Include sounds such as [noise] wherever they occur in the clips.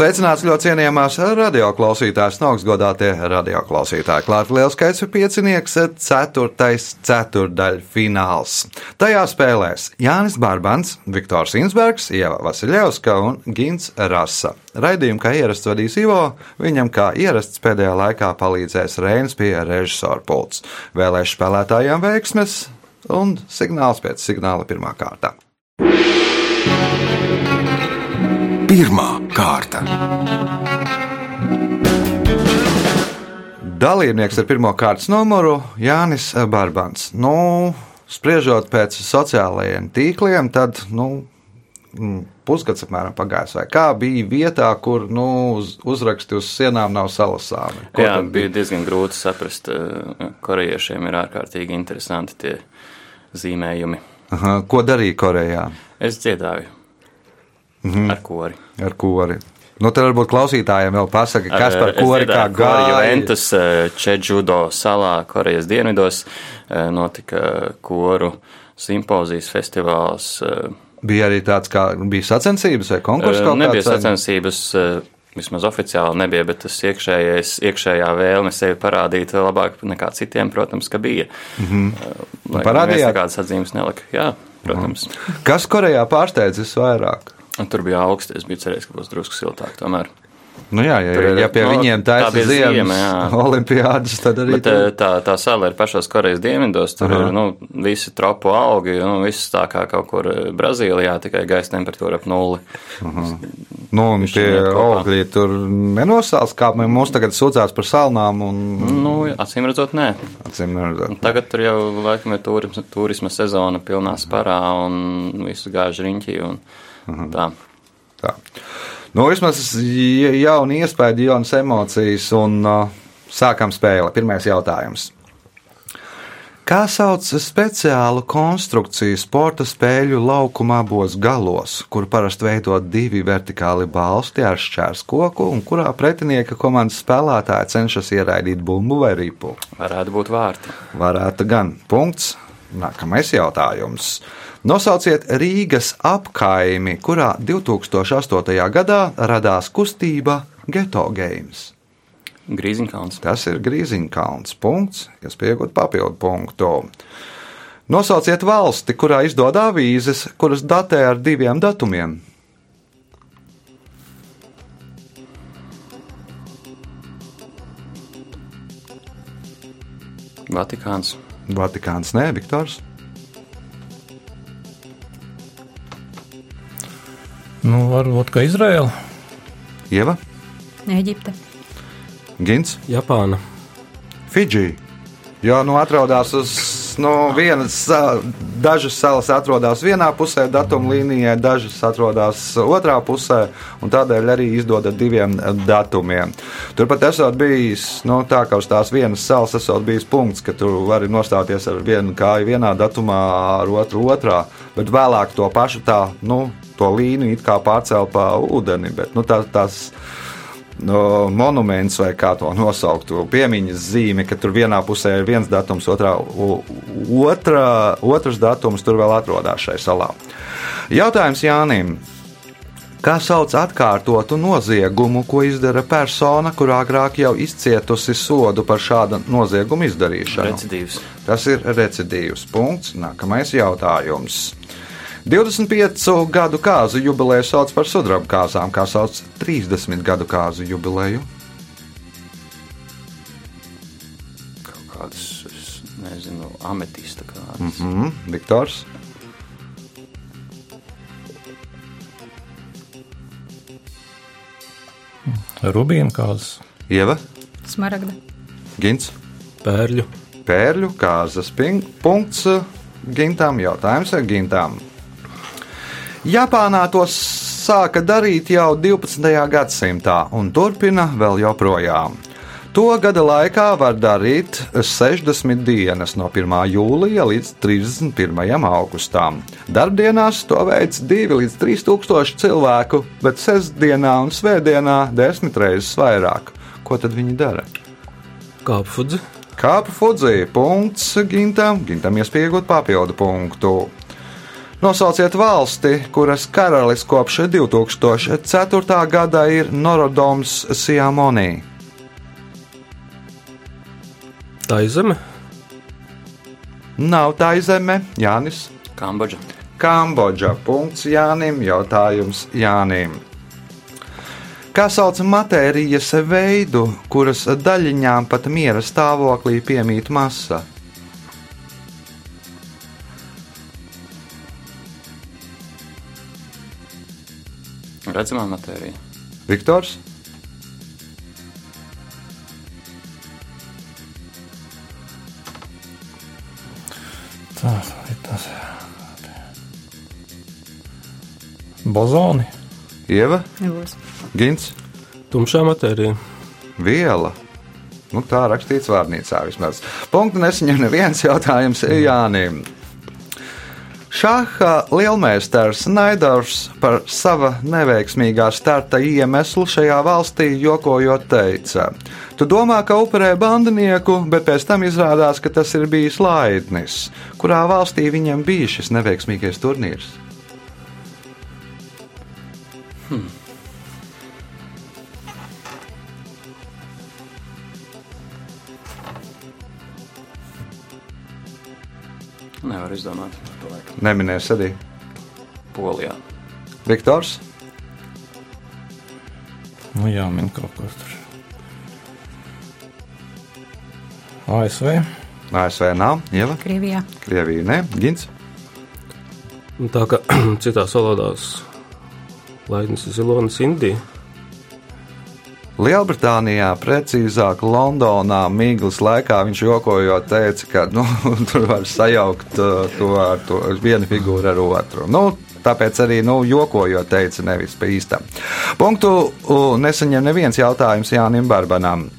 Sveicināts ļoti cienījamās radioklausītājas, augstgadātie radioklausītāji. Klāt liels skaits piecinieks, ceturtais ceturdaļu fināls. Tajā spēlēs Jānis Barbans, Viktors Insbergs, Ieva Vasiljevska un Gins Rasa. Raidījumu kā ierasts vadīs Ivo, viņam kā ierasts pēdējā laikā palīdzēs Reinas pie režisora pults. Vēlēšu spēlētājiem veiksmes un signāls pēc signāla pirmā kārta. Pirmā kārta. Dalībnieks ar pirmā kārtas numuru Jānis Barbans. Nu, spriežot pēc sociālajiem tīkliem, tad nu, mm, pusgads apmēram pagājis. Kā bija vietā, kur nu, uz, uzraksti uz sienām nav salasāmi? Ko Jā, tad bija diezgan grūti saprast. eh, Korejiešiem ir ārkārtīgi interesanti tie zīmējumi. Aha, ko darīja Korejā Es dziedāju Mhm. ar kori. ar kori? Nu, tad varbūt klausītājiem vēl pasaka, kas par Ar, eh, kori kā gāja. Juventus eh, Čedžudo salā, Korejas dienvidos, eh, notika koru simpozijas festivāls. eh, Bija arī tāds, kā bija sacensības vai konkurss Eh, kaut Nebija kāds? sacensības, eh, vismaz oficiāli nebija, bet tas iekšējais, iekšējā vēlme sevi parādīt labāk nekā citiem, protams, ka bija. Mm -hmm. Parādījāt? Nekādas atzīmes nelika. Jā, protams. Kas Korejā pārsteidz visvairāk? Un tur bija augsts, es biju cerējis, ka būs drusku siltāk tomēr. Nu jā, ja, ir- ja pie nu, viņiem tā bija ziemas ziema, [laughs] olimpiādas, tad arī Bet tur- eh, tā, tā sala ir pašos Korejas dienvidos, tur Aha. ir nu, visi tropu augi, nu, viss tā kā kaut kur eh, Brazīlijā, tikai gaisa temperatūra ap nulli. [laughs] Nu, un Viņš tie augļi tur nenosāls, kā mums tagad sūdzās par salnām un Nu, acīm redzot, nē. acīm neredzot. Tagad tur jau laikam ir turisma, turisma sezona pilnā sparā un visu gāž riņķī un Mhm. tā. Tā. Nu, vismaz ja- jauni iespējas, jaunas emocijas un uh, sākam spēli. Pirmais jautājums. Kā sauc speciālu konstrukciju sporta spēļu laukuma abos galos, kur parasti veido divi vertikāli balsti ar šķērs koku, un kurā pretinieka komandas spēlētāji cenšas ieraidīt bumbu vai ripu? Varētu būt vārti. Varētu gan. Punkts. Nākamais jautājums. Nosauciet Rīgas apkaimi, kurā 2008. gadā radās kustība Geto Games. Grīziņkalns. Tas ir Grīziņkalns. Punkts, kas pieaug papildu punktu. Nosauciet valsti, kurā izdod avīzes, kuras datē ar diviem datumiem. Vatikāns. Vatikāns, nē, Viktors. Nu, varbūt, ka Izraela. Ieva, Eģipte. Gins, Japāna. Fidži. Jo nu, atrodas uz nu, vienas, dažas salas atrodas vienā pusē, datuma līnijā, dažas atrodas otrā pusē, un tādēļ arī izdod ar diviem datumiem. Turpat esot bijis, nu, tā kā uz tās vienas salas esot bijis punkts, ka tur var nostāties ar vienu kāju vienā datumā, ar otru otrā, bet vēlāk to pašu tā, nu, to līniju it kā pārcēl pa ūdeni, bet nu, tā, tās no, monuments vai kā to nosaukt, piemiņas zīme, ka tur vienā pusē ir viens datums, otrā, otrā, otrs datums tur vēl atrodas šai salā. Jautājums Jānim. Kā sauc atkārtotu noziegumu, ko izdara persona, kurā agrāk jau izcietusi sodu par šādu noziegumu izdarīšanu? Recidīvs. Tas ir recidīvs punkts. Nākamais jautājums. 25 gadu kāzu jubileju sauc par sudraba kāzām, kā sauc 30 gadu kāzu jubileju. Kaut kādas, es nezinu, ametista kādas. Mm. Mm, Viktors, Rubīna kāzas, Ieva, Smaragda. Gins, pērļu. Pērļu kāzas ping, punkts Gintam. Jautājums ar Gintam. Japānā to sāka darīt jau 12. gadsimtā un turpina vēl joprojām. To gada laikā var darīt 60 dienas no 1. jūlija līdz 31. augustam. Darbdienās to veids 2 līdz 3 tūkstoši cilvēku, bet sestdienā un svētdienā desmit reizes vairāk. ko tad viņi dara? Kāpu fudzi. Kāpa Fudzija. Punkts Gintam. Gintam iespējot papildu punktu. Nosauciet valsti, kuras karalis kopš 2004. gada ir Norodoms Siamonī. Tā ir zeme. Nav tā zeme, Jānis. Kambodža. Kambodža. Punkts Jānim. Jautājums Jānim. Kā sauc matērijas veidu, kuras daļiņām pat miera stāvoklī piemīt masa? Redzamā matērija. Viktors? Tā ir tas. Bozoni. Ieva, Nebūs. Gins, Tumšā matērija. Viela. Nu, tā rakstīts vārnīcā vismaz. Punktu nesaņem neviens jautājums Jānim. Šāha lielmeistars Naidors par sava neveiksmīgā starta iemeslu šajā valstī jokojot teica: Tu domā, ka upurē bandinieku, bet pēc tam izrādās, ka tas ir bijis laidnis. Kurā valstī viņam bija šis neveiksmīgais turnīrs? Nevar izdomāt. Neminēs arī Polijā. Viktors. Nu, jāmin kaut kas tur. ASV. ASV nav, Ieva, Krievijā. Krievija, ne, Gins. Un Tā kā [clears throat] citās valodās ir zilonis Indija. Lielbritānijā, precīzāk Londonā, Mīglas laikā viņš jokojot teica, ka nu, [laughs] tur var sajaukt uh, to ar to, vienu figūru ar otru. Nu, tāpēc arī nu, jokojot teica nevis pa īstam. Punktu nesaņem neviens jautājums Jānim Barbanam.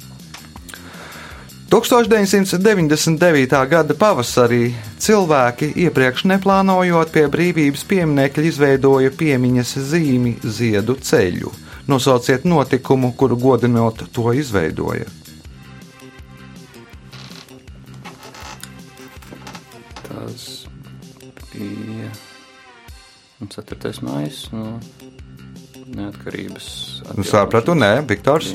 1999. gada pavasarī cilvēki iepriekš neplānojot pie brīvības pieminiekļa izveidoja piemiņas zīmi ziedu ceļu. Nosauciet notikumu, kuru godinot to izveidoja. Tas bija 4. maija no neatkarības. Nu, Sapratu, nē, Viktors.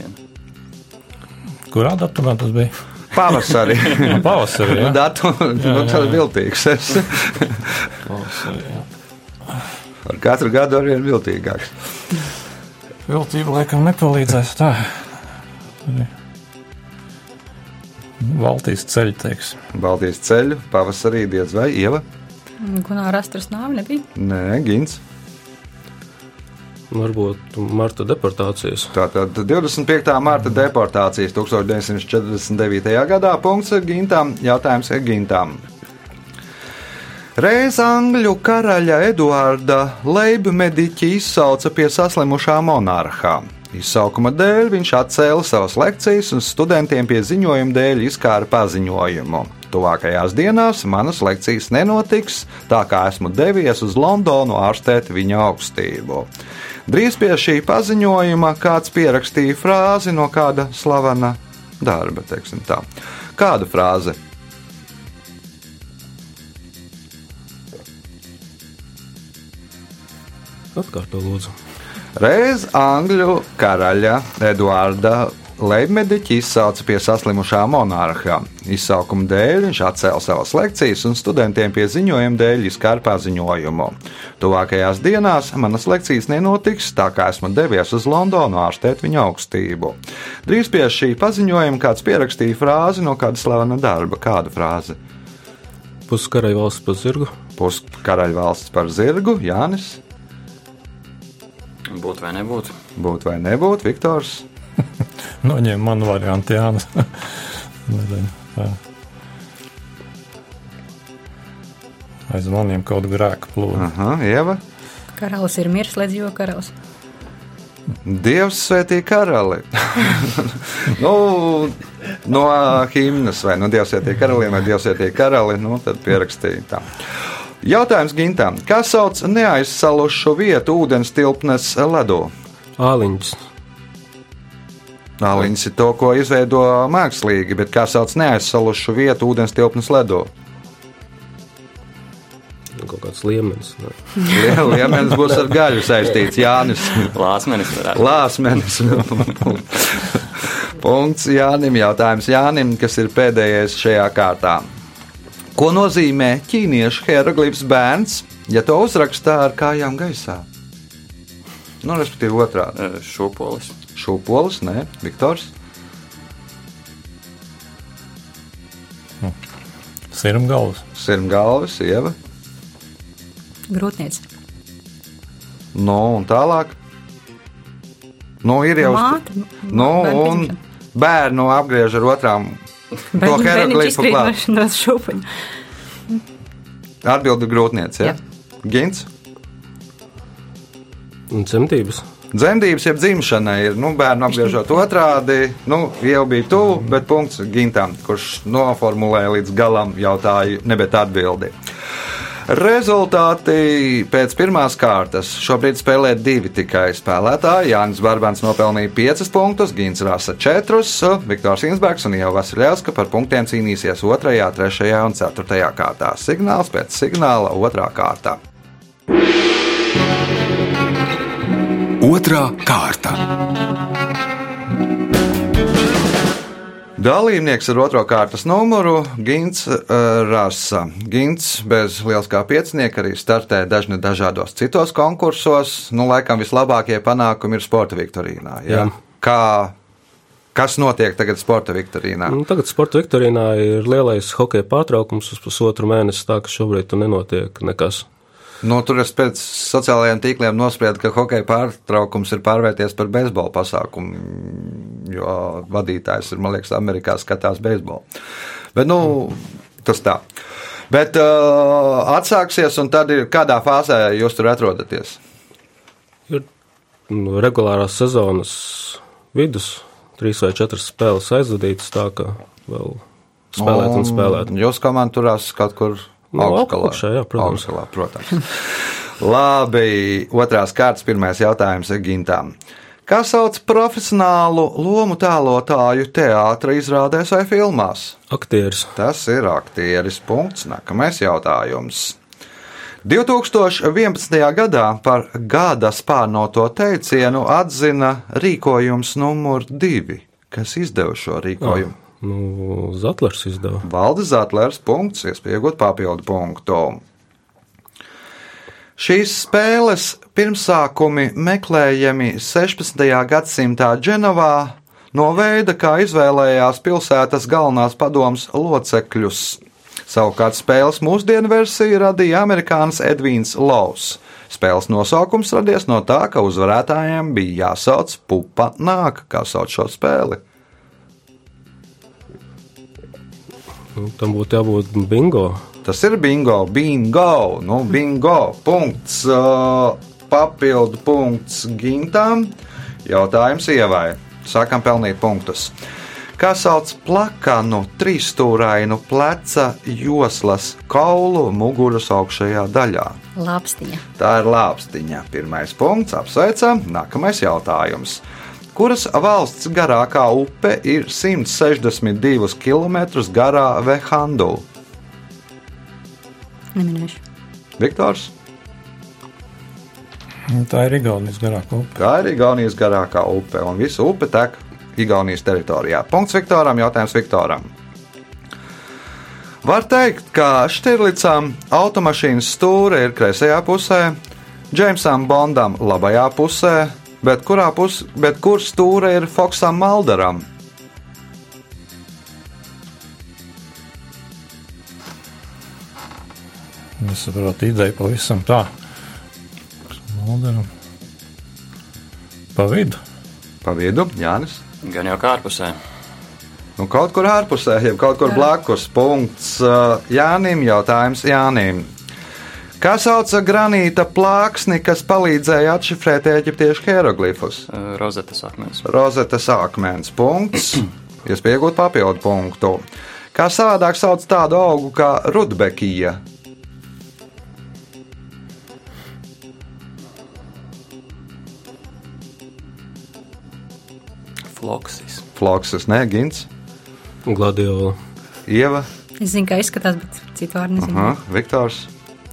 Kurā datumā tas bija? Pavasarī. [laughs] Nu, Pavasarī. Jā, Datums nu, tāds viltīgs. Pavasarī jā. ar katru gadu arvien viltīgāks. Viltība laikam nepalīdzēs. Tā. Baltijas ceļš, teiksim. Baltijas ceļu pavasarī diez vai ieva. Gunāra astras nāve nebija. Nē, Gins. Varbūt marta deportācijas. Tātad 25. marta deportācijas 1949. gadā punkts Gintam, jautājums Gintam. Reiz Angļu karaļa Eduarda Leibmediķi izsauca pie saslimušā monarhā. Izsaukuma dēļ viņš atcēla savas lekcijas un studentiem pie ziņojuma dēļ izkāra paziņojumu. Tuvākajās dienās manas lekcijas nenotiks, tā kā esmu devies uz Londonu ārstēt viņa augstību. Drīz pie šī paziņojuma kāds pierakstīja frāzi no kāda slavena darba, teiksim tā. Kāda frāze? Atkārto lūdzu. Reiz Angļu karaļa Eduarda Leibmediķi izsauca pie saslimušā monarha. Izsaukuma dēļ viņš atcēla savas lekcijas un studentiem pie ziņojuma dēļ izkāra paziņojumu. Tuvākajās dienās manas lekcijas nenotiks, tā kā esmu devies uz Londonu ārstēt viņa augstību. Drīz pie šī paziņojuma kāds pierakstīja frāzi no kāda slavena darba. Kāda frāze? Puskarai valsts pa zirgu. Puskaraļvalsts par zirgu, Jānis, Būt vai nebūt? būt vai nebūt, Viktors. [laughs] Noņem manu variantu, Jānis. [laughs] Aiz maniem kaut grēka plūdu. Aha, Ieva. Karalis ir miris, līdz jo karalis. Dievs svētī karali. [laughs] nu, no himnas vai no Dievs svētī karaliem vai Dievs svētī karali, nu, tad pierakstīja tā. Jautājums Gintam. Kā sauc neaizsalušu vietu ūdens tilpnes ledū? Āliņš. Nāliņas ir to, ko izveido mākslīgi, bet kā sauc neaizsalušu vietu ūdens tilpnes ledū. Kaut kāds līmenis. Liemenis būs ar gaļu saistīts Jānis. Lāsmenis. Lāsmenis. Punkts Jānim. Jautājums Jānim, kas ir pēdējais šajā kārtā. Ko nozīmē ķīniešu hieroglifs bērns, ja to uzrakstā ar kājām gaisā? Nu, respektīvi, otrādi. Šūpolis. Šūpolis, nē, Viktors. Sirmgalvas. Sirmgalvis, sieva. Grūtniec. Nu, un tālāk. Nu, ir jau Māte. Nu, un bērnu apgriež ar otrām. To hieroglifu klāt. no-. Atbildi grūtniece. Ja? Gins. Un cimtības. Dzemdības, jeb dzimšana ir nu, bērnu apgriežot otrādi. Nu, jau bija tuvu, bet punkts Gintam, kurš noformulēja līdz galam jautājumu, nebet atbildi. Rezultāti pēc pirmās kārtas. Šobrīd spēlē divi tikai spēlētāji. Jānis Barbans nopelnīja 5 punktus, Gins Rasa 4, Viktors Insbergs un Ieva Vasiljevska par punktiem cīnīsies 2, 3 un 4 kārtā. Signāls pēc signāla 2 kārtā. Otra kārta. Dalībnieks ar otro kārtas numuru - Gins uh, Rasa. Gins bez lielskā piecinieka arī startē dažni dažādos citos konkursos. Nu, laikam vislabākie panākumi ir sporta viktorīnā. Ja? Jā. Kā, kas notiek tagad sporta viktorīnā? Nu, tagad sporta viktorīnā ir lielais hokeja pārtraukums uz pusotru mēnesi, tā ka šobrīd tur nenotiek nekas. Nu, tur es pēc sociālajiem tīkliem nospriedu, ka hokeja pārtraukums ir pārvērties par beisbola pasākumu. Jo vadītājs ir, man liekas, Amerikā skatās beisbolu. Bet, nu, tas tā. Bet uh, atsāksies, un tad ir kādā fāzē jūs tur atrodaties? Ir nu, regulārās sezonas vidus, trīs vai četras spēles aizvadītas, tā ka vēl spēlēt un spēlēt. Jūs komanda turās kaut kur Nu, augšgalā. augšā, jā, protams. Augšgalā, protams. [laughs] Labi, otrās kārtas, pirmais jautājums ir Gintām. Kā sauc profesionālu lomu tēlotāju teātris izrādēs vai filmās? Aktieris Tas ir aktieris. Punkts. Nākamais jautājums. 2011. gadā par gada spārnoto teicienu atzina rīkojums numur divi. Kas izdeva šo rīkojumu? Nu, Zatlers izdeva. Valdis Zetlers, punkts, iespējot papildu punktu. Šīs spēles pirmsākumi meklējami 16. gadsimtā Dženovā no veida, kā izvēlējās pilsētas galvenās padomas locekļus. Savukārt spēles mūsdienu versiju radīja amerikānis Edvīns Laus. Spēles nosaukums radies no tā, ka uzvarētājiem bija jāsauc pupa nāk, kā sauc šo spēli. Tam būtu jābūt bingo. Tas ir bingo, bingo, nu, bingo. Punkts, papildu punkts gintām. Jautājums ievai. Sākam pelnīt punktus. Kā sauc plakanu, trīsstūrainu pleca joslas kaulu muguras augšējā daļā? Lāpstiņa. Tā ir lāpstiņa. Pirmais punkts, apsveicam. Nākamais jautājums. Kuras valsts garākā upe ir 162 km garā Vehandu? Neminēšu. Viktors? Nu, Tā ir Igaunijas garākā upe. Tā ir Igaunijas garākā upe, un visa upe tek Igaunijas teritorijā. Punkts Viktoram, jautājums Viktoram. Var teikt, ka Štirlicam automašīnas stūre ir kreisajā pusē, Džeimsam Bondam labajā pusē, bet, kurā pus, bet kur stūre ir Foksam Maldaram? Es saprotu, ideja pavisam tā. Malderam. Pa vidu. Pa vidu, Jānis. Gan jau kā ārpusē. Nu, kaut kur ārpusē, jau kaut kur blakus. Punkts uh, Jānim. Jautājums Jānim. Kā sauc granīta plāksni, kas palīdzēja atšifrēt eģiptiešu hieroglifus? Rozetas akmens. Rozetas akmens. Punkts. [clears throat] Jūs pieaugat papildu punktu. Kā savādāk sauc tādu augu kā rudbekija? Floksis. Floksis, nē, Gins, Gladiola. Ieva, Es zinu, kā izskatās, bet citu vārdu nezinu. aha, Viktors.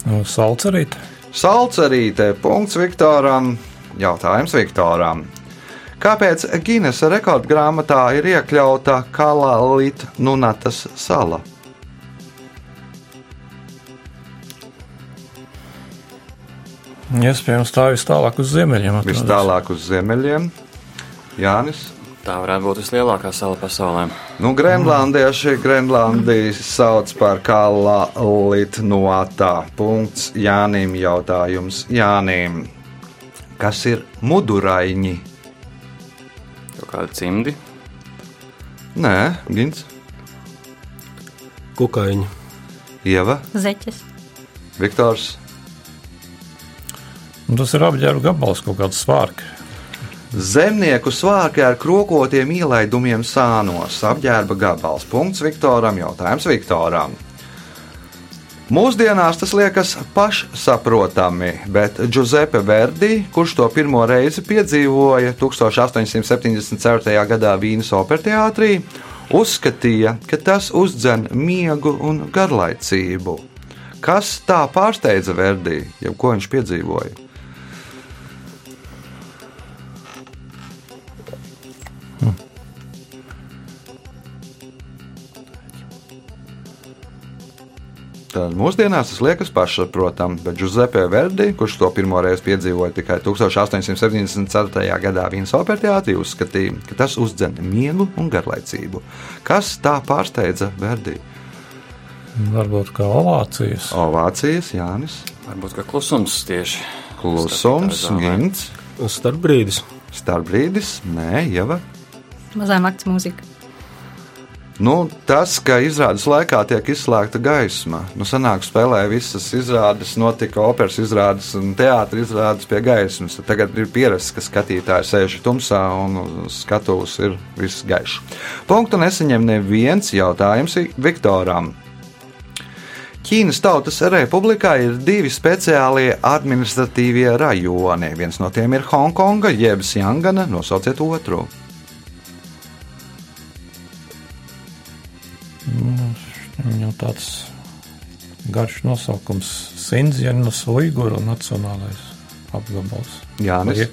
Nu, Salcerīt. Salcerīte, punkts Viktoram, jautājums Viktoram. Kāpēc Ginesa rekordgrāmatā ir iekļauta Kalalīt Nunatas sala? Iespējams, tā vis tālāk uz ziemeļiem. Vis tālāk uz ziemeļiem. Jānis. Tā varētu būt vislielākā sala pasaulē. Nu, Grenlandieši Grenlandiju sauc par Kalalīt Nuatā. Punkts Jānim jautājums Jānim. Kas ir muduraiņi? Kaut kādi cimdi. Nē, Gins, Kukaiņi. Ieva, Zeķes. Viktors. Un Tas ir apģērba gabals, kaut kāds svārks. Zemnieku svārki ar krokotiem ielaidumiem sānos, apģērba gabals. Punkts Viktoram, jautājums Viktoram. Mūsdienās tas liekas pašsaprotami, bet Giuseppe Verdi, kurš to pirmo reizi piedzīvoja 1874. gadā Vīnas operteātrī, uzskatīja, ka tas uzdzen miegu un garlaicību. Kas tā pārsteidza Verdi, jeb ko viņš piedzīvoja? Tad mūsdienās tas liekas pašsaprotami, bet Giuseppe Verdi, kurš to pirmo reizi piedzīvoja tikai 1874. gadā Vīnas operteātrī, uzskatīja, ka tas uzdzen miegu un garlaicību. Kas tā pārsteidza Verdi? Varbūt kā ovācijas. Ovācijas, Jānis, Varbūt kā klusums tieši. Klusums. Gins, Starpbrīdis. Starbrīdis, Nē, Ieva. Mazām akts mūzika. Nu, tas, ka izrādes laikā tiek izslēgta gaisma, nu, sanāk, spēlē visas izrādes, notika operas izrādes un teātris izrādes pie gaismas. Tagad ir pierasts, ka skatītāji sēž tumsā un skatuves ir viss gaišs. Punktu nesaņem neviens jautājums Viktoram. Ķīnas Tautas Republikā ir divi speciālie administratīvie rajoni. Viens no tiem ir Hongkonga, jeb Sjangana, nosauciet otru. Tāds garš nosaukums - Sindzienas Uiguru nacionālais apgabals. Jānis.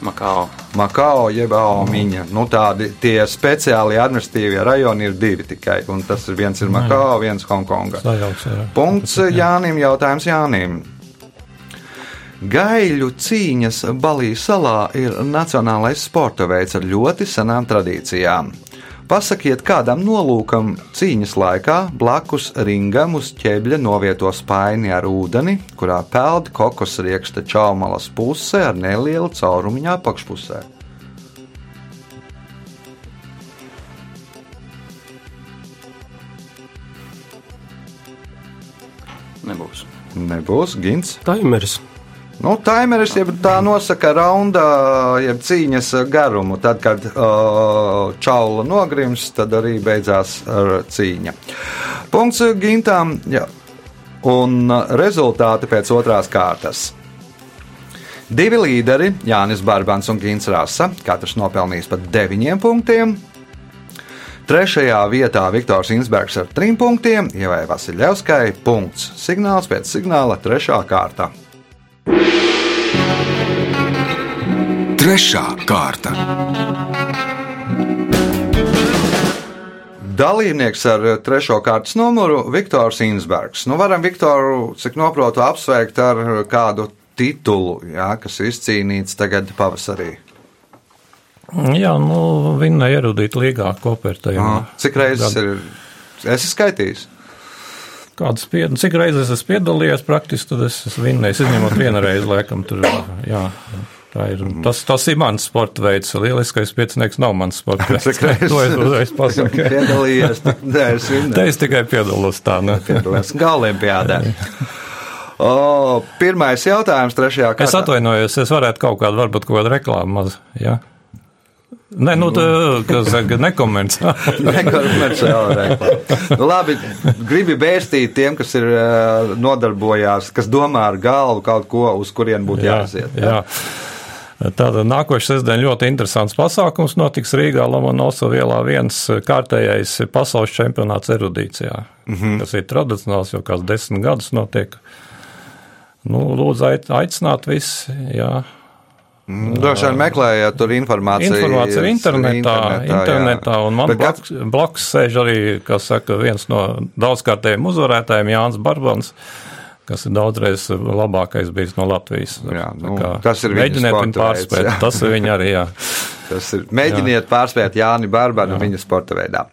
Makao. Makao jeb Aomiņa. Nu, tādi tie speciāli administratīvie rajoni ir divi tikai. Un tas ir viens ir Makao, viens Hongkonga. Sajauks, jā. Punkts Jānim, jautājums Jānim. Gaļu cīņas Balijas salā ir nacionālais sporta veids ar ļoti senām tradīcijām. Pasakiet, kādam nolūkam cīņas laikā blakus ringam uz ķēbļa novieto spaini ar ūdeni, kurā peld kokos rieksta čaumalas pusē ar nelielu caurumiņu apakšpusē. Nebūs. Nebūs gins. Taimeris. Nu, Taimeris jau tā nosaka raunda, jeb cīņas garumu. Tad, kad uh, čaula nogrims, tad arī beidzās ar cīņa. Punkts gintām. Jā. Un uh, rezultāti pēc otrās kārtas. Divi līderi, Jānis Barbans un Gins Rasa, katrs nopelnījis pat deviņiem punktiem. Trešajā vietā Viktors Insbergs ar trim punktiem, Ievai Vasiljevskai punkts. Signāls pēc signāla trešā kārta. Trešā kārta. Dalībnieks ar trešo kārtas numuru - Viktors Insbergs. Nu, varam Viktoru, cik noprotu, apsveikt ar kādu titulu, jā, kas izcīnīts tagad pavasarī. Jā, nu, viņa ierudīta līgā kopērtajā. Jā. Cik reizes ir? Esi skaitījis? Kādas pie, cik reizes es piedalījos praktiski, tad es esmu vinnējis, izņemot vienu reizi, laikam, tur, jā. Tā ir, tas, tas ir mans sporta veids. Lieliskais piecinieks nav mans sporta [laughs] veids. Cik reizes? To es uzreiz pasaku. Piedalījies, nē, es Te vinnēju. es tikai piedalos tā, ne? Piedalījies Olimpiādē. O, pirmais jautājums trešajā kārtā. Es atvainojos, es varētu kaut kādu, varbūt kaut kādu reklāmu maz, jā. Nē, nu, tā, saka, nekomentē. [laughs] Nekomerciāla reklāma. Nu, labi, gribi bērstīt tiem, kas ir nodarbojās, kas domā ar galvu kaut ko, uz kurien būtu jāaiziet. jā. Tātad nākošais sestdien ļoti interesants pasākums notiks Rīgā Lomonosova ielā viens kārtējais pasaules čempionāts erudīcijā, mm -hmm. kas ir tradicionāls jau kāds desmit gadus notiek. Nu, lūdzu, aicināt visi, jā. Droši vien meklējiet tur informāciju. Informācija ir internetā, internetā, internetā un man Bet blakus, blakus sēž arī, kā saka, viens no daudzkārtējiem uzvarētājiem Jānis Barbans, kas ir daudzreiz labākais bijis no Latvijas. Jā, nu, kā tas ir viņa Mēģiniet viņu pārspēt, jā. [laughs] tas ir viņa arī, jā. Tas ir. Mēģiniet pārspēt Jāni Barbanu viņa sporta veidā.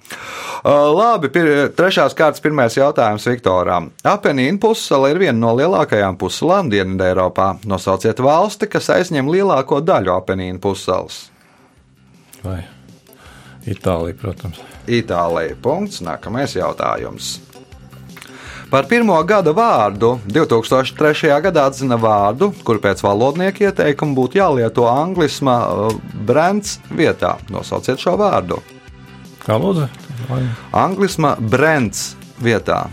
Uh, labi, pir, trešās kārtas pirmais jautājums Viktoram. Apenīna pussala ir viena no lielākajām pussalām Dienvidē Eiropā. Nosauciet valsti, kas aizņem lielāko daļu Apenīna pussalas. Vai Itālija, protams. Itālija. Punkts. Nākamais jautājums. Par pirmo gada vārdu 2003. gadā atzina vārdu, kur pēc valodnieka ieteikuma būtu jālieto anglisma uh, brands vietā. Nosauciet šo vārdu. Kā lūdzu? Anglisma brands vietā.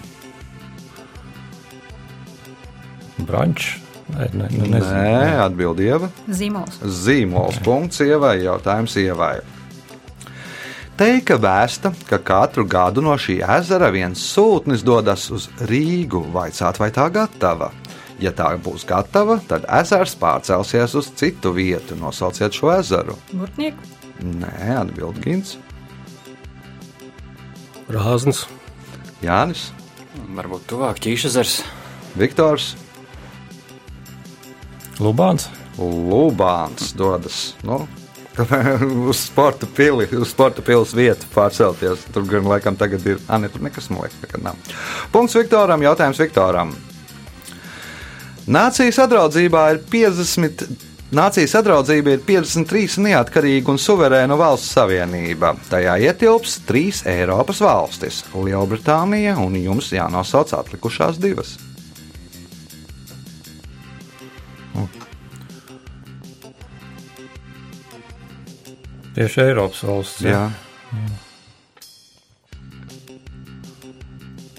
Brančs? Nē, ne, ne. Nē, atbildība. Zīmols. Zīmols. Punkts ievai. Jautājums ievai. Teika vēsta, ka katru gadu no šī ezera viens sūtnis dodas uz Rīgu, vaicāt, vai tā gatava. Ja tā būs gatava, tad ezers pārcelsies uz citu vietu. Nosauciet šo ezeru. Burtnieku. Nē, atbild Gins. Rāznis, Jānis, Varbūt tuvāk ķīšezers. Viktors, Lubāns? Lubāns dodas. Nu, [laughs] Uz sporta pili, uz sporta pilas vietu pārcelties. Tur gan laikam tagad ir. Ah, ne, tur nekas man liekas, ka nav. Punkts Viktoram, jautājums Viktoram. Nācijas sadraudzībā ir 50. Nācijas sadraudzība ir 53 neatkarīga un suverēna valsts savienība. Tajā ietilps trīs Eiropas valstis - Lielbritānija, un jums jānosauc atlikušās divas. Tieši Eiropas valsts. Jā,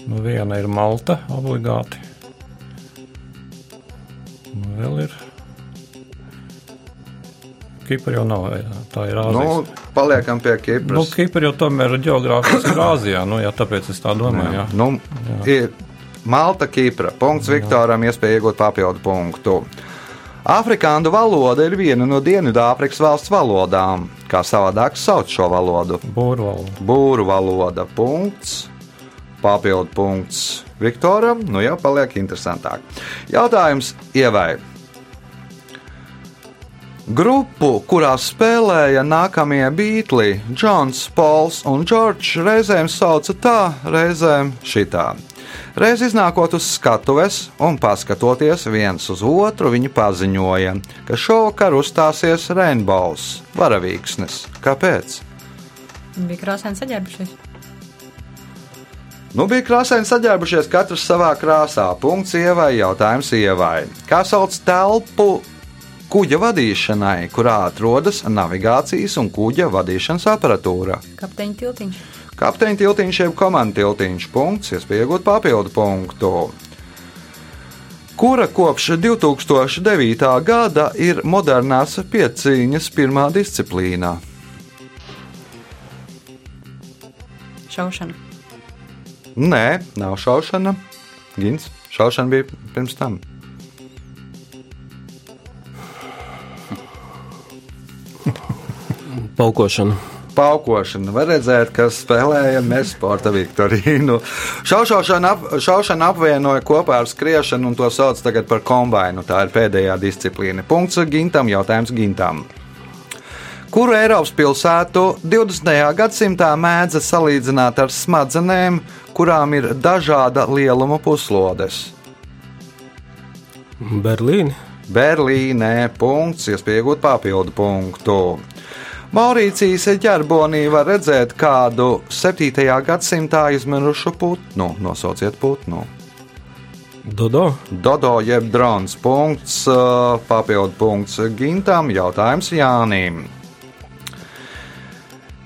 Nu, viena ir Malta obligāti. Nu, vēl ir. Kipra jau nav, jā, tā ir nu, Āzija. paliekam pie Nu, Kipras. Kipra jau tomēr geogrāfiski ir Āzijā, nu, jā, tāpēc es tā domāju, jā. Nu, ir Malta, Kipra. Punkts Viktoram, iespēja iegūt papildu punktu. Afrikāņu valoda ir viena no Dienvidāfrikas valsts valodām. Kā savādāk sauc šo valodu? Būru valoda. Punkts. Papildu punkts Viktoram. Nu jau paliek interesantāk. Jautājums ievai. Grupu, kurā spēlēja nākamie beigli, Džons, Pols un Džordžs, reizēm sauca tā, reizēm šitā. Reiz iznākot uz skatuves un paskatoties viens uz otru, viņi paziņoja, ka šovakar uzstāsies Rainbows, varavīksnes. Kāpēc? Bija krāsaini saģērbušies. Nu, bija krāsaini saģērbušies katrs savā krāsā. Punkts ievai, jautājums ievai. Kā sauc telpu kuģa vadīšanai, kurā atrodas navigācijas un kuģa vadīšanas aparatūra? Kapteiņa tiltiņš. Kapteiņa tiltiņš jeb komandas tiltiņš. Punkts, iespēja iegūt papildu punktu. Kura kopš 2009. gada ir modernās piecīņas pirmā disciplīna? Šaušana. Nē, nav šaušana. Gins, šaušana bija pirms tam. paukošana, Paukošana. Var redzēt, ka spēlējam mēs sporta viktorīnu. Šaušana, ap, šaušana apvienoja kopā ar skriešanu, un to sauc tagad par kombināciju. Tā ir pēdējā disciplīna. Punkts Gintam, jautājums Gintam. Kuru Eiropas pilsētu 20. gadsimtā mēdza salīdzināt ar smadzenēm, kurām ir dažāda lieluma puslodes? Berlīna, Berlīnē punkts, iespēja iegūt papildu punktu. Maurīcijas ķerbonī var redzēt kādu 7. gadsimtā izmirušu putnu. Nosauciet putnu. Dodo, Dodo jeb drons. Punkts, ā, papildu punkts Gintam, jautājums Jānim.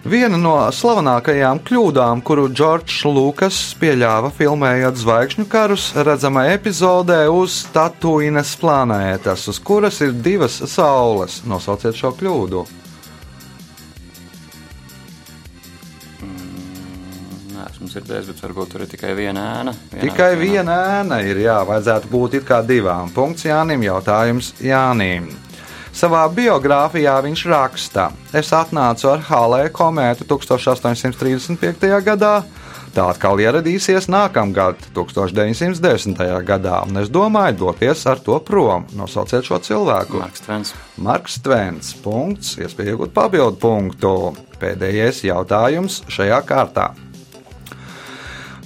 Viena no slavenākajām kļūdām, kuru Džordžs Lukas pieļāva filmējot zvaigžņu karus, redzama epizodē uz Tatuīnas planētas, uz kuras ir divas saules. Nosauciet šo kļūdu. Dzirdējis, bet varbūt tur ir tikai viena ēna. Vienā Tikai vienā. viena ēna ir, jā, vajadzētu būt it kā divām. Punkts Jānim, jautājums Jānim. Savā biogrāfijā viņš raksta, es atnācu ar Halē komētu 1835. gadā, tā atkal ieradīsies nākamgad, 1910. gadā, un es domāju doties ar to prom. Nosauciet šo cilvēku. Marks Tvens. Marks Tvens. Punkts, iespēja iegūt papildu punktu. Pēdējais jautājums šajā kārtā.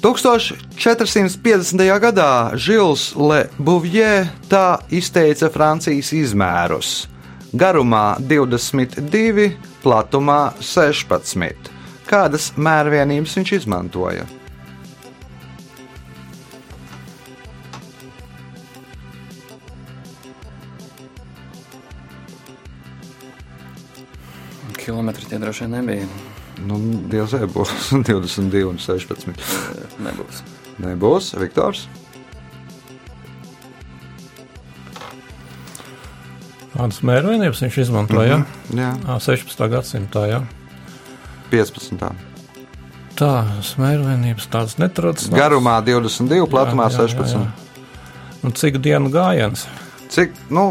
1450. gadā Žils Le Bouvier tā izteica Francijas izmērus. Garumā 22, platumā 16. Kādas mērvienības viņš izmantoja? Kilometri tie droši vien nebija. Nu, Dievs, vai būs 22 un 16. Eh, Nebūs. Nebūs, Viktors. Kādas mērvienības viņš izmantoja? Mm Mhm. Jā, -hmm. 16. gadsimtā, jā. 15. Tā, mērvienības tādas netradicionālas. Garumā 22, platumā Jā, jā, jā, 16. jā. Un cik dienu gājiens? Cik, nu,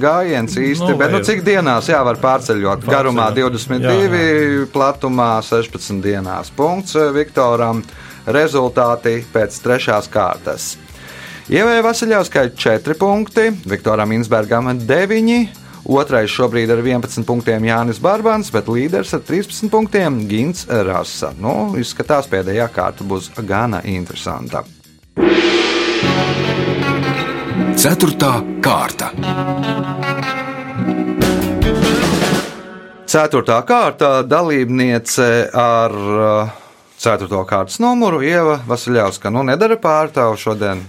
gājiens īsti, Nu, bet nu, cik dienās jā, var pārceļot? Pārceļot. Garumā 22, Jā, platumā 16 dienās. Punkts eh, Viktoram. Rezultāti pēc trešās kārtas. Ievai Vasiljovskai 4 punkti, Viktoram Insbergam 9. Otrais šobrīd ar 11 punktiem Jānis Barbans, bet līderis ar 13 punktiem Gins Rasa. Nu, izskatās, pēdējā kārta būs gana interesanta. Ceturtā kārta. Ceturtā kārta dalībniece ar uh, ceturto kārtas numuru Ieva Vasiljovska. Nu, nedara pārtāvu šodien.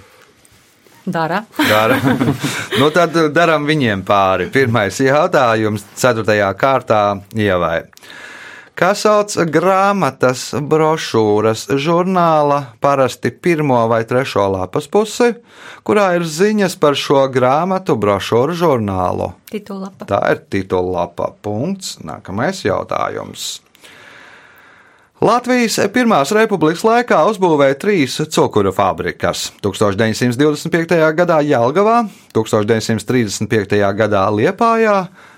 Dara. Dara. [laughs] nu, tad darām viņiem pāri. Pirmais jautājums, ceturtajā kārtā Ievai. Kā sauc grāmatas, brošūras, žurnāla, parasti pirmo vai trešo lapas pusi, kurā ir ziņas par šo grāmatu, brošūru, žurnālu? Titulapa. Tā ir titullapa. Punkts. Nākamais jautājums. Latvijas Pirmās republikas laikā uzbūvēja trīs cukuru fabrikas. 1925. gadā Jālgavā, 1935. gadā Liepājā,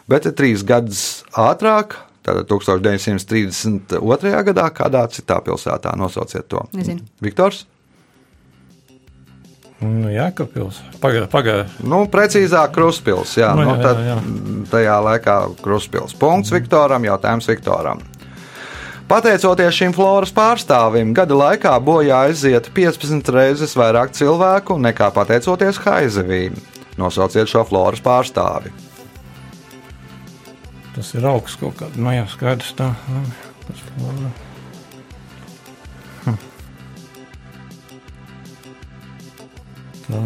bet trīs gadus ātrāk, tātad 1932. gadā, kādā citā pilsētā nosauciet to. Nezinu. Viktors? Nu, Jēkabpils. Pagaidām, pagaidām. Nu, precīzāk, Kruspils. Jā, Nu, nu, jā, tad, jā, tajā laikā Kruspils. Punkts Viktoram, jautājums Viktoram. Pateicoties šim floras pārstāvim, gada laikā bojā aiziet 15 reizes vairāk cilvēku nekā pateicoties haizivīm. Nosauciet šo floras pārstāvi. Tas ir augsts kaut kādā. Nu, jā, skaidrs tā. Nu, flora. Hm. Tā.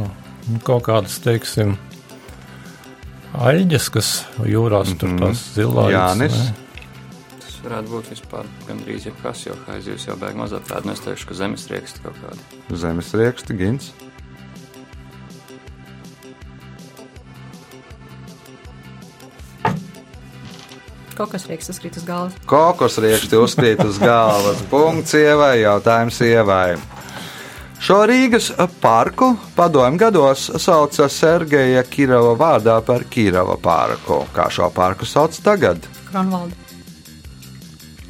Nu, kaut kādas, teiksim, aļģes, kas jūrās tur tās zilās. Jānis? Tas varētu būt vispār gandrīz jebkas, jo haizivs jau bēg mazāk tādu. Es teikšu, ka zemes rieksti kaut kādi. Zemes rieksti, gins. Rieks uzkrīt uz galvas. Kokos rieksti uzkrīt uz galvas. Punkts ievai, jautājums ievai. Šo Rīgas parku padomju gados sauca Sergeja Kirova vārdā par Kirova parku. Kā šo parku sauc tagad? Kronvalda.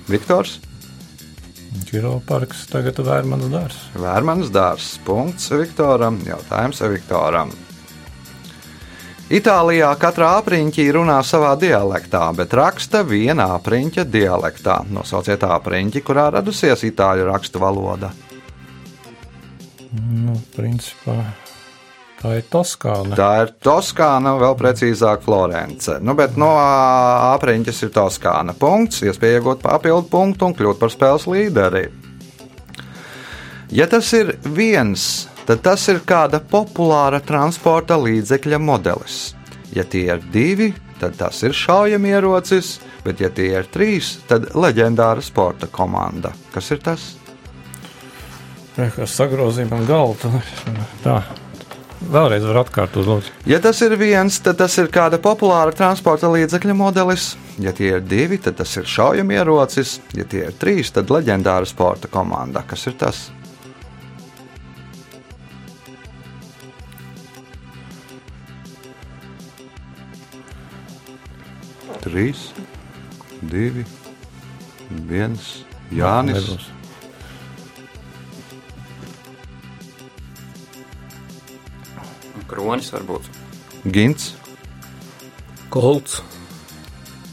Viktors Kiro parks tagad ir vērmans dārs. Vērmans dārzs. Punkts Viktoram. Jautājums Viktoram. Itālijā katrā apriņķī runā savā dialektā, bet raksta viena apriņķa dialektā. Nosauciet apriņķi, kurā radusies itāļu rakstu valoda. Nu, principā tā ir Toskāna. Tā ir Toskāna, vēl precīzāk Florence. Nu, bet no apriņķis ir Toskāna. Punkts, iespēja iegūt papildu punktu un kļūt par spēles līderi. Ja tas ir viens, tad tas ir kāda populāra transporta līdzekļa modelis. Ja tie ir divi, tad tas ir šaujamierocis, bet, ja tie ir trīs, tad leģendāra sporta komanda. Kas ir tas? Man galvu. tad- Tā. Vēlreiz var atkārtot, lūdzu. Ja tas ir viens, tad tas ir kāda populāra transporta līdzekļa modelis. Ja tie ir divi, tad tas ir šaujamierocis. Ja tie ir trīs, tad leģendāra sporta komanda. Kas ir tas? Trīs, divi, viens. Jānis. Nebūs. Kronis varbūt. Gins, Kolts,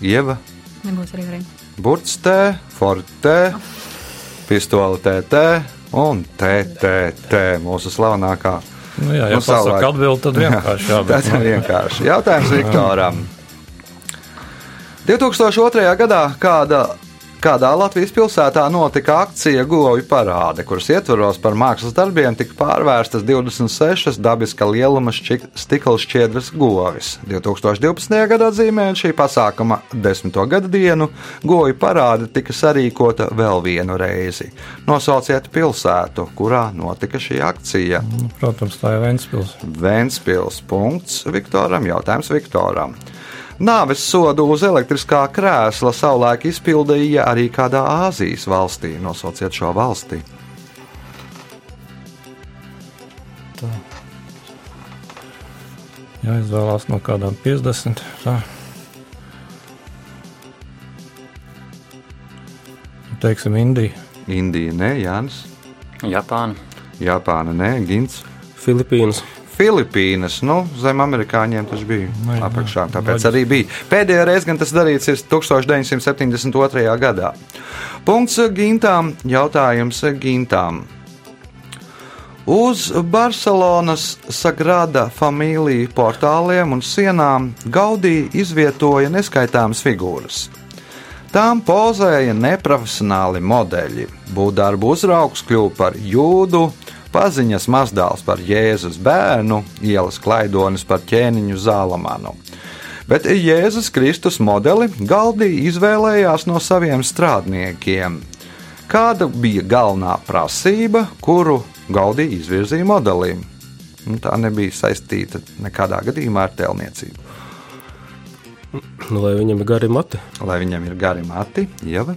Ieva. Nebūs arī arī. Burtstē, Fortē, Pistole TT un TTT. Mūsu slavenākā. Nu, jā, ja Nu, pasaka atbildi, tad vienkārši [laughs] jā. Tas ir vienkārši. Jautājums Viktoram. 2002. gadā kāda, kādā Latvijas pilsētā notika akcija Govju parāde, kuras ietvaros par mākslas darbiem tika pārvērstas 26 dabiska lieluma stikla šķiedras govis. 2012. gadā atzīmējot šī pasākuma desmito gada dienu, Govju parāde tika sarīkota vēl vienu reizi. Nosauciet pilsētu, kurā notika šī akcija. Protams, tā ir Ventspils. Vēnspils. Punkts Viktoram. Jautājums Viktoram. Nāves sodu uz elektriskā krēsla savulaik izpildīja arī kādā Āzijas valstī. Nosauciet šo valsti. Jāizvēlās no kādām 50. Tā. Teiksim, Indija. Indija, nē, Jānis. Japāna. Japāna, nē, Gins. Filipīnas, Filipīnas, nu, zem amerikāņiem tas bija Vai, apakšā. jā, Tāpēc loģiski. arī bija. Pēdējā reize, kad tas darīts, ir 1972. gadā. Punkts Gintām, jautājums Gintām. Uz Barcelonas Sagrada Familija portāliem un sienām Gaudī izvietoja neskaitāmas figūras. Tām pozēja neprofesionāli modeļi. Būvdarbu uzraugs kļuva par jūdu, paziņas mazdēls par Jēzus bērnu, ielas klaidonis par ķēniņu Zālamanu. Bet Jēzus Kristus modeli Galdī izvēlējās no saviem strādniekiem. Kāda bija galvenā prasība, kuru Gaudī izvirzīja modelim? Nu, tā nebija saistīta nekādā gadījumā ar tēlniecību. nu, lai viņam ir gari mati. Lai viņam ir gari mati, Ieva,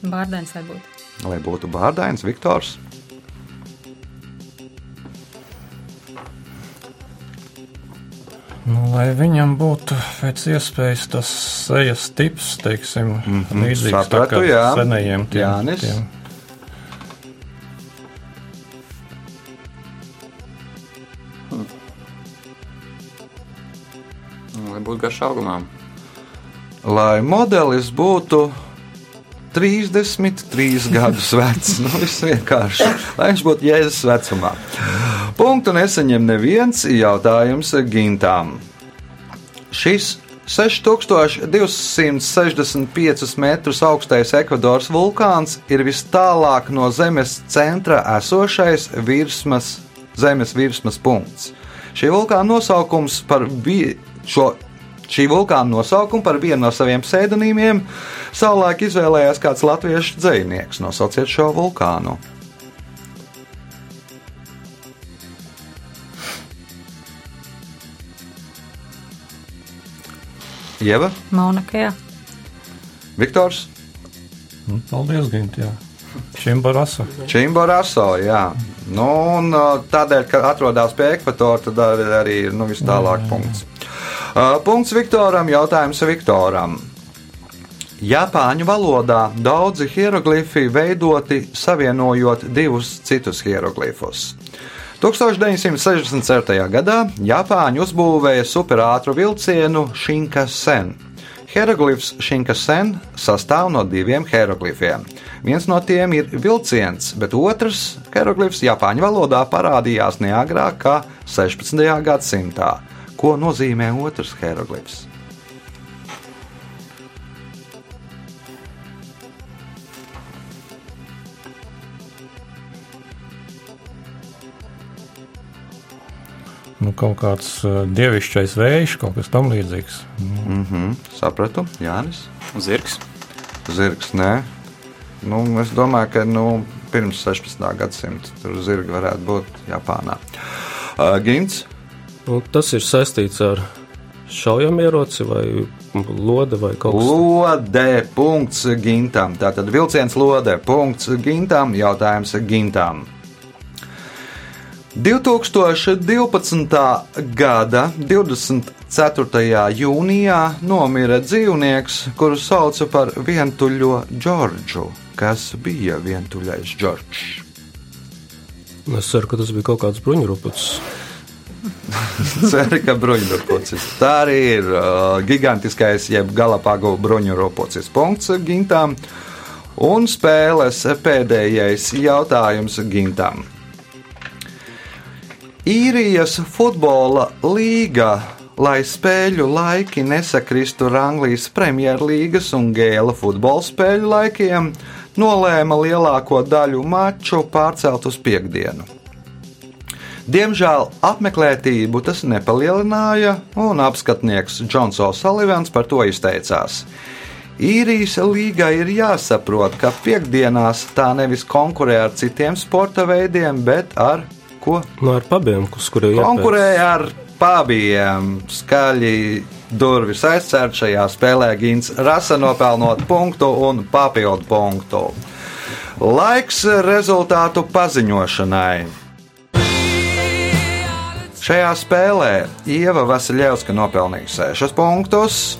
Bārdēns vai būt. lai būtu bārdains, Viktors. Nu, lai viņam būtu pēc iespējas tas sejas tips, teiksim, mm -hmm. līdzīgs tā Sapratu, kā jā. senajiem tiem, Jānis? tiem. Lai būtu garš augumā. Lai modelis būtu 33 gadus vecs. Nu, viss vienkārši. Lai viņš būtu jēzus vecumā. Punktu nesaņem neviens jautājums gintām. Šis 6265 metrus augstais Ekvadoras vulkāns ir vis tālāk no Zemes centra esošais virsmas, Zemes virsmas punkts. Šī vulkāna nosaukums par vi- šo Šī vulkāna nosaukumu par vienu no saviem pseidonīmiem savulaik izvēlējās kāds latviešu dzinieks. Nosauciet šo vulkānu. Ieva, Maunakajā. Viktors, Nu, paldies, Gint, jā. Šim barasa. Čimboraso. Jā. Nu, un, uh, tādēļ, ka atrodas pie ekvatora, tad arī, arī nu, vis tālāk punkts. Uh, punkts Viktoram, jautājums Viktoram. Japāņu valodā daudzi hieroglifi veidoti savienojot divus citus hieroglifus. 1967. gadā Japāņi uzbūvēja superātru vilcienu Shinkansen. Hieroglifs Shinkansen sastāv no diviem hieroglifiem. Viens no tiem ir vilciens, bet otrs hieroglifs Japāņu valodā parādījās neagrāk kā 16. gadsimtā. Ko nozīmē otrs hieroglifs? Nu, kaut kāds uh, dievišķais vējš, kaut kas tam līdzīgs. Mm -hmm. Sapratu, Jānis. Zirgs. Zirgs, nē. Nu, es domāju, ka nu, pirms 16. gadsimta tur zirgi varētu būt Japānā. Uh, Gins. Nu, tas ir saistīts ar šaujamieroci vai lode vai kaut kas Lode, punkts gintam. Tātad vilciens lode, punkts gintam, jautājums gintam. 2012. gada 24. jūnijā nomira dzīvnieks, kuru sauca par vientuļo Džordžu. Kas bija vientuļais Džordžs? Es ceru, ka tas bija kaut kāds bruņurupucis. [laughs] Ceru, ka bruņurupucis. Tā arī ir uh, gigantiskais, jeb galapagu bruņurupucis. Punkts gintām. Un spēles pēdējais jautājums gintām. Īrijas futbola līga, lai spēļu laiki nesakristu ar Anglijas Premjerlīgas un Gēla futbola spēļu laikiem, nolēma lielāko daļu maču pārcelt uz piekdienu. Diemžēl apmeklētību tas nepalielināja, un apskatnieks Džons O'Sullivans par to izteicās. Īrijas līgai ir jāsaprot, ka piekdienās tā nevis konkurē ar citiem sporta veidiem, bet ar ko? Nu, ar pabiem, uz kuriem Konkurēja ar pabiem. Skaļi durvis aizcērt šajā spēlē Gins Rasa nopelnot punktu un papildu punktu. Laiks rezultātu paziņošanai. Šajā spēlē Ieva Vasiljevska nopelnīja 6 punktus,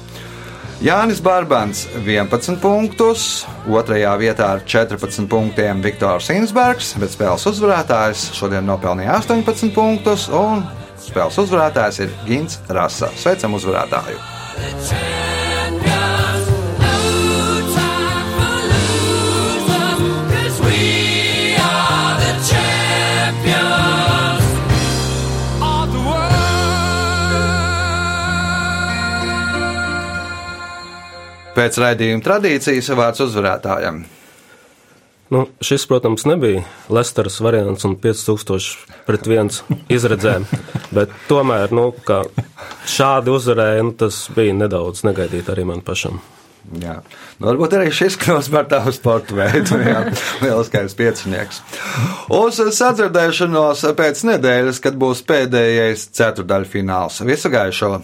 Jānis Barbans 11 punktus, otrajā vietā ar 14 punktiem Viktors Insbergs, bet spēles uzvarētājs šodien nopelnīja 18 punktus, un spēles uzvarētājs ir Gins Rasa. Sveicam uzvarētāju! Pēc raidījuma tradīcijas vārds uzvarētājam. Nu, šis, protams, nebija Lesteras variants un 5000 pret 1 izredzēm, [laughs] bet tomēr, nu, šādi uzvarēja, nu, tas bija nedaudz negaidīt arī man pašam. Jā. Nu, varbūt arī šis kļūs par tādu sporta veidu. [laughs] Lieliskais piecinieks. Uz sadzirdēšanos pēc nedēļas, kad būs pēdējais ceturdaļfināls. Visu gaišo!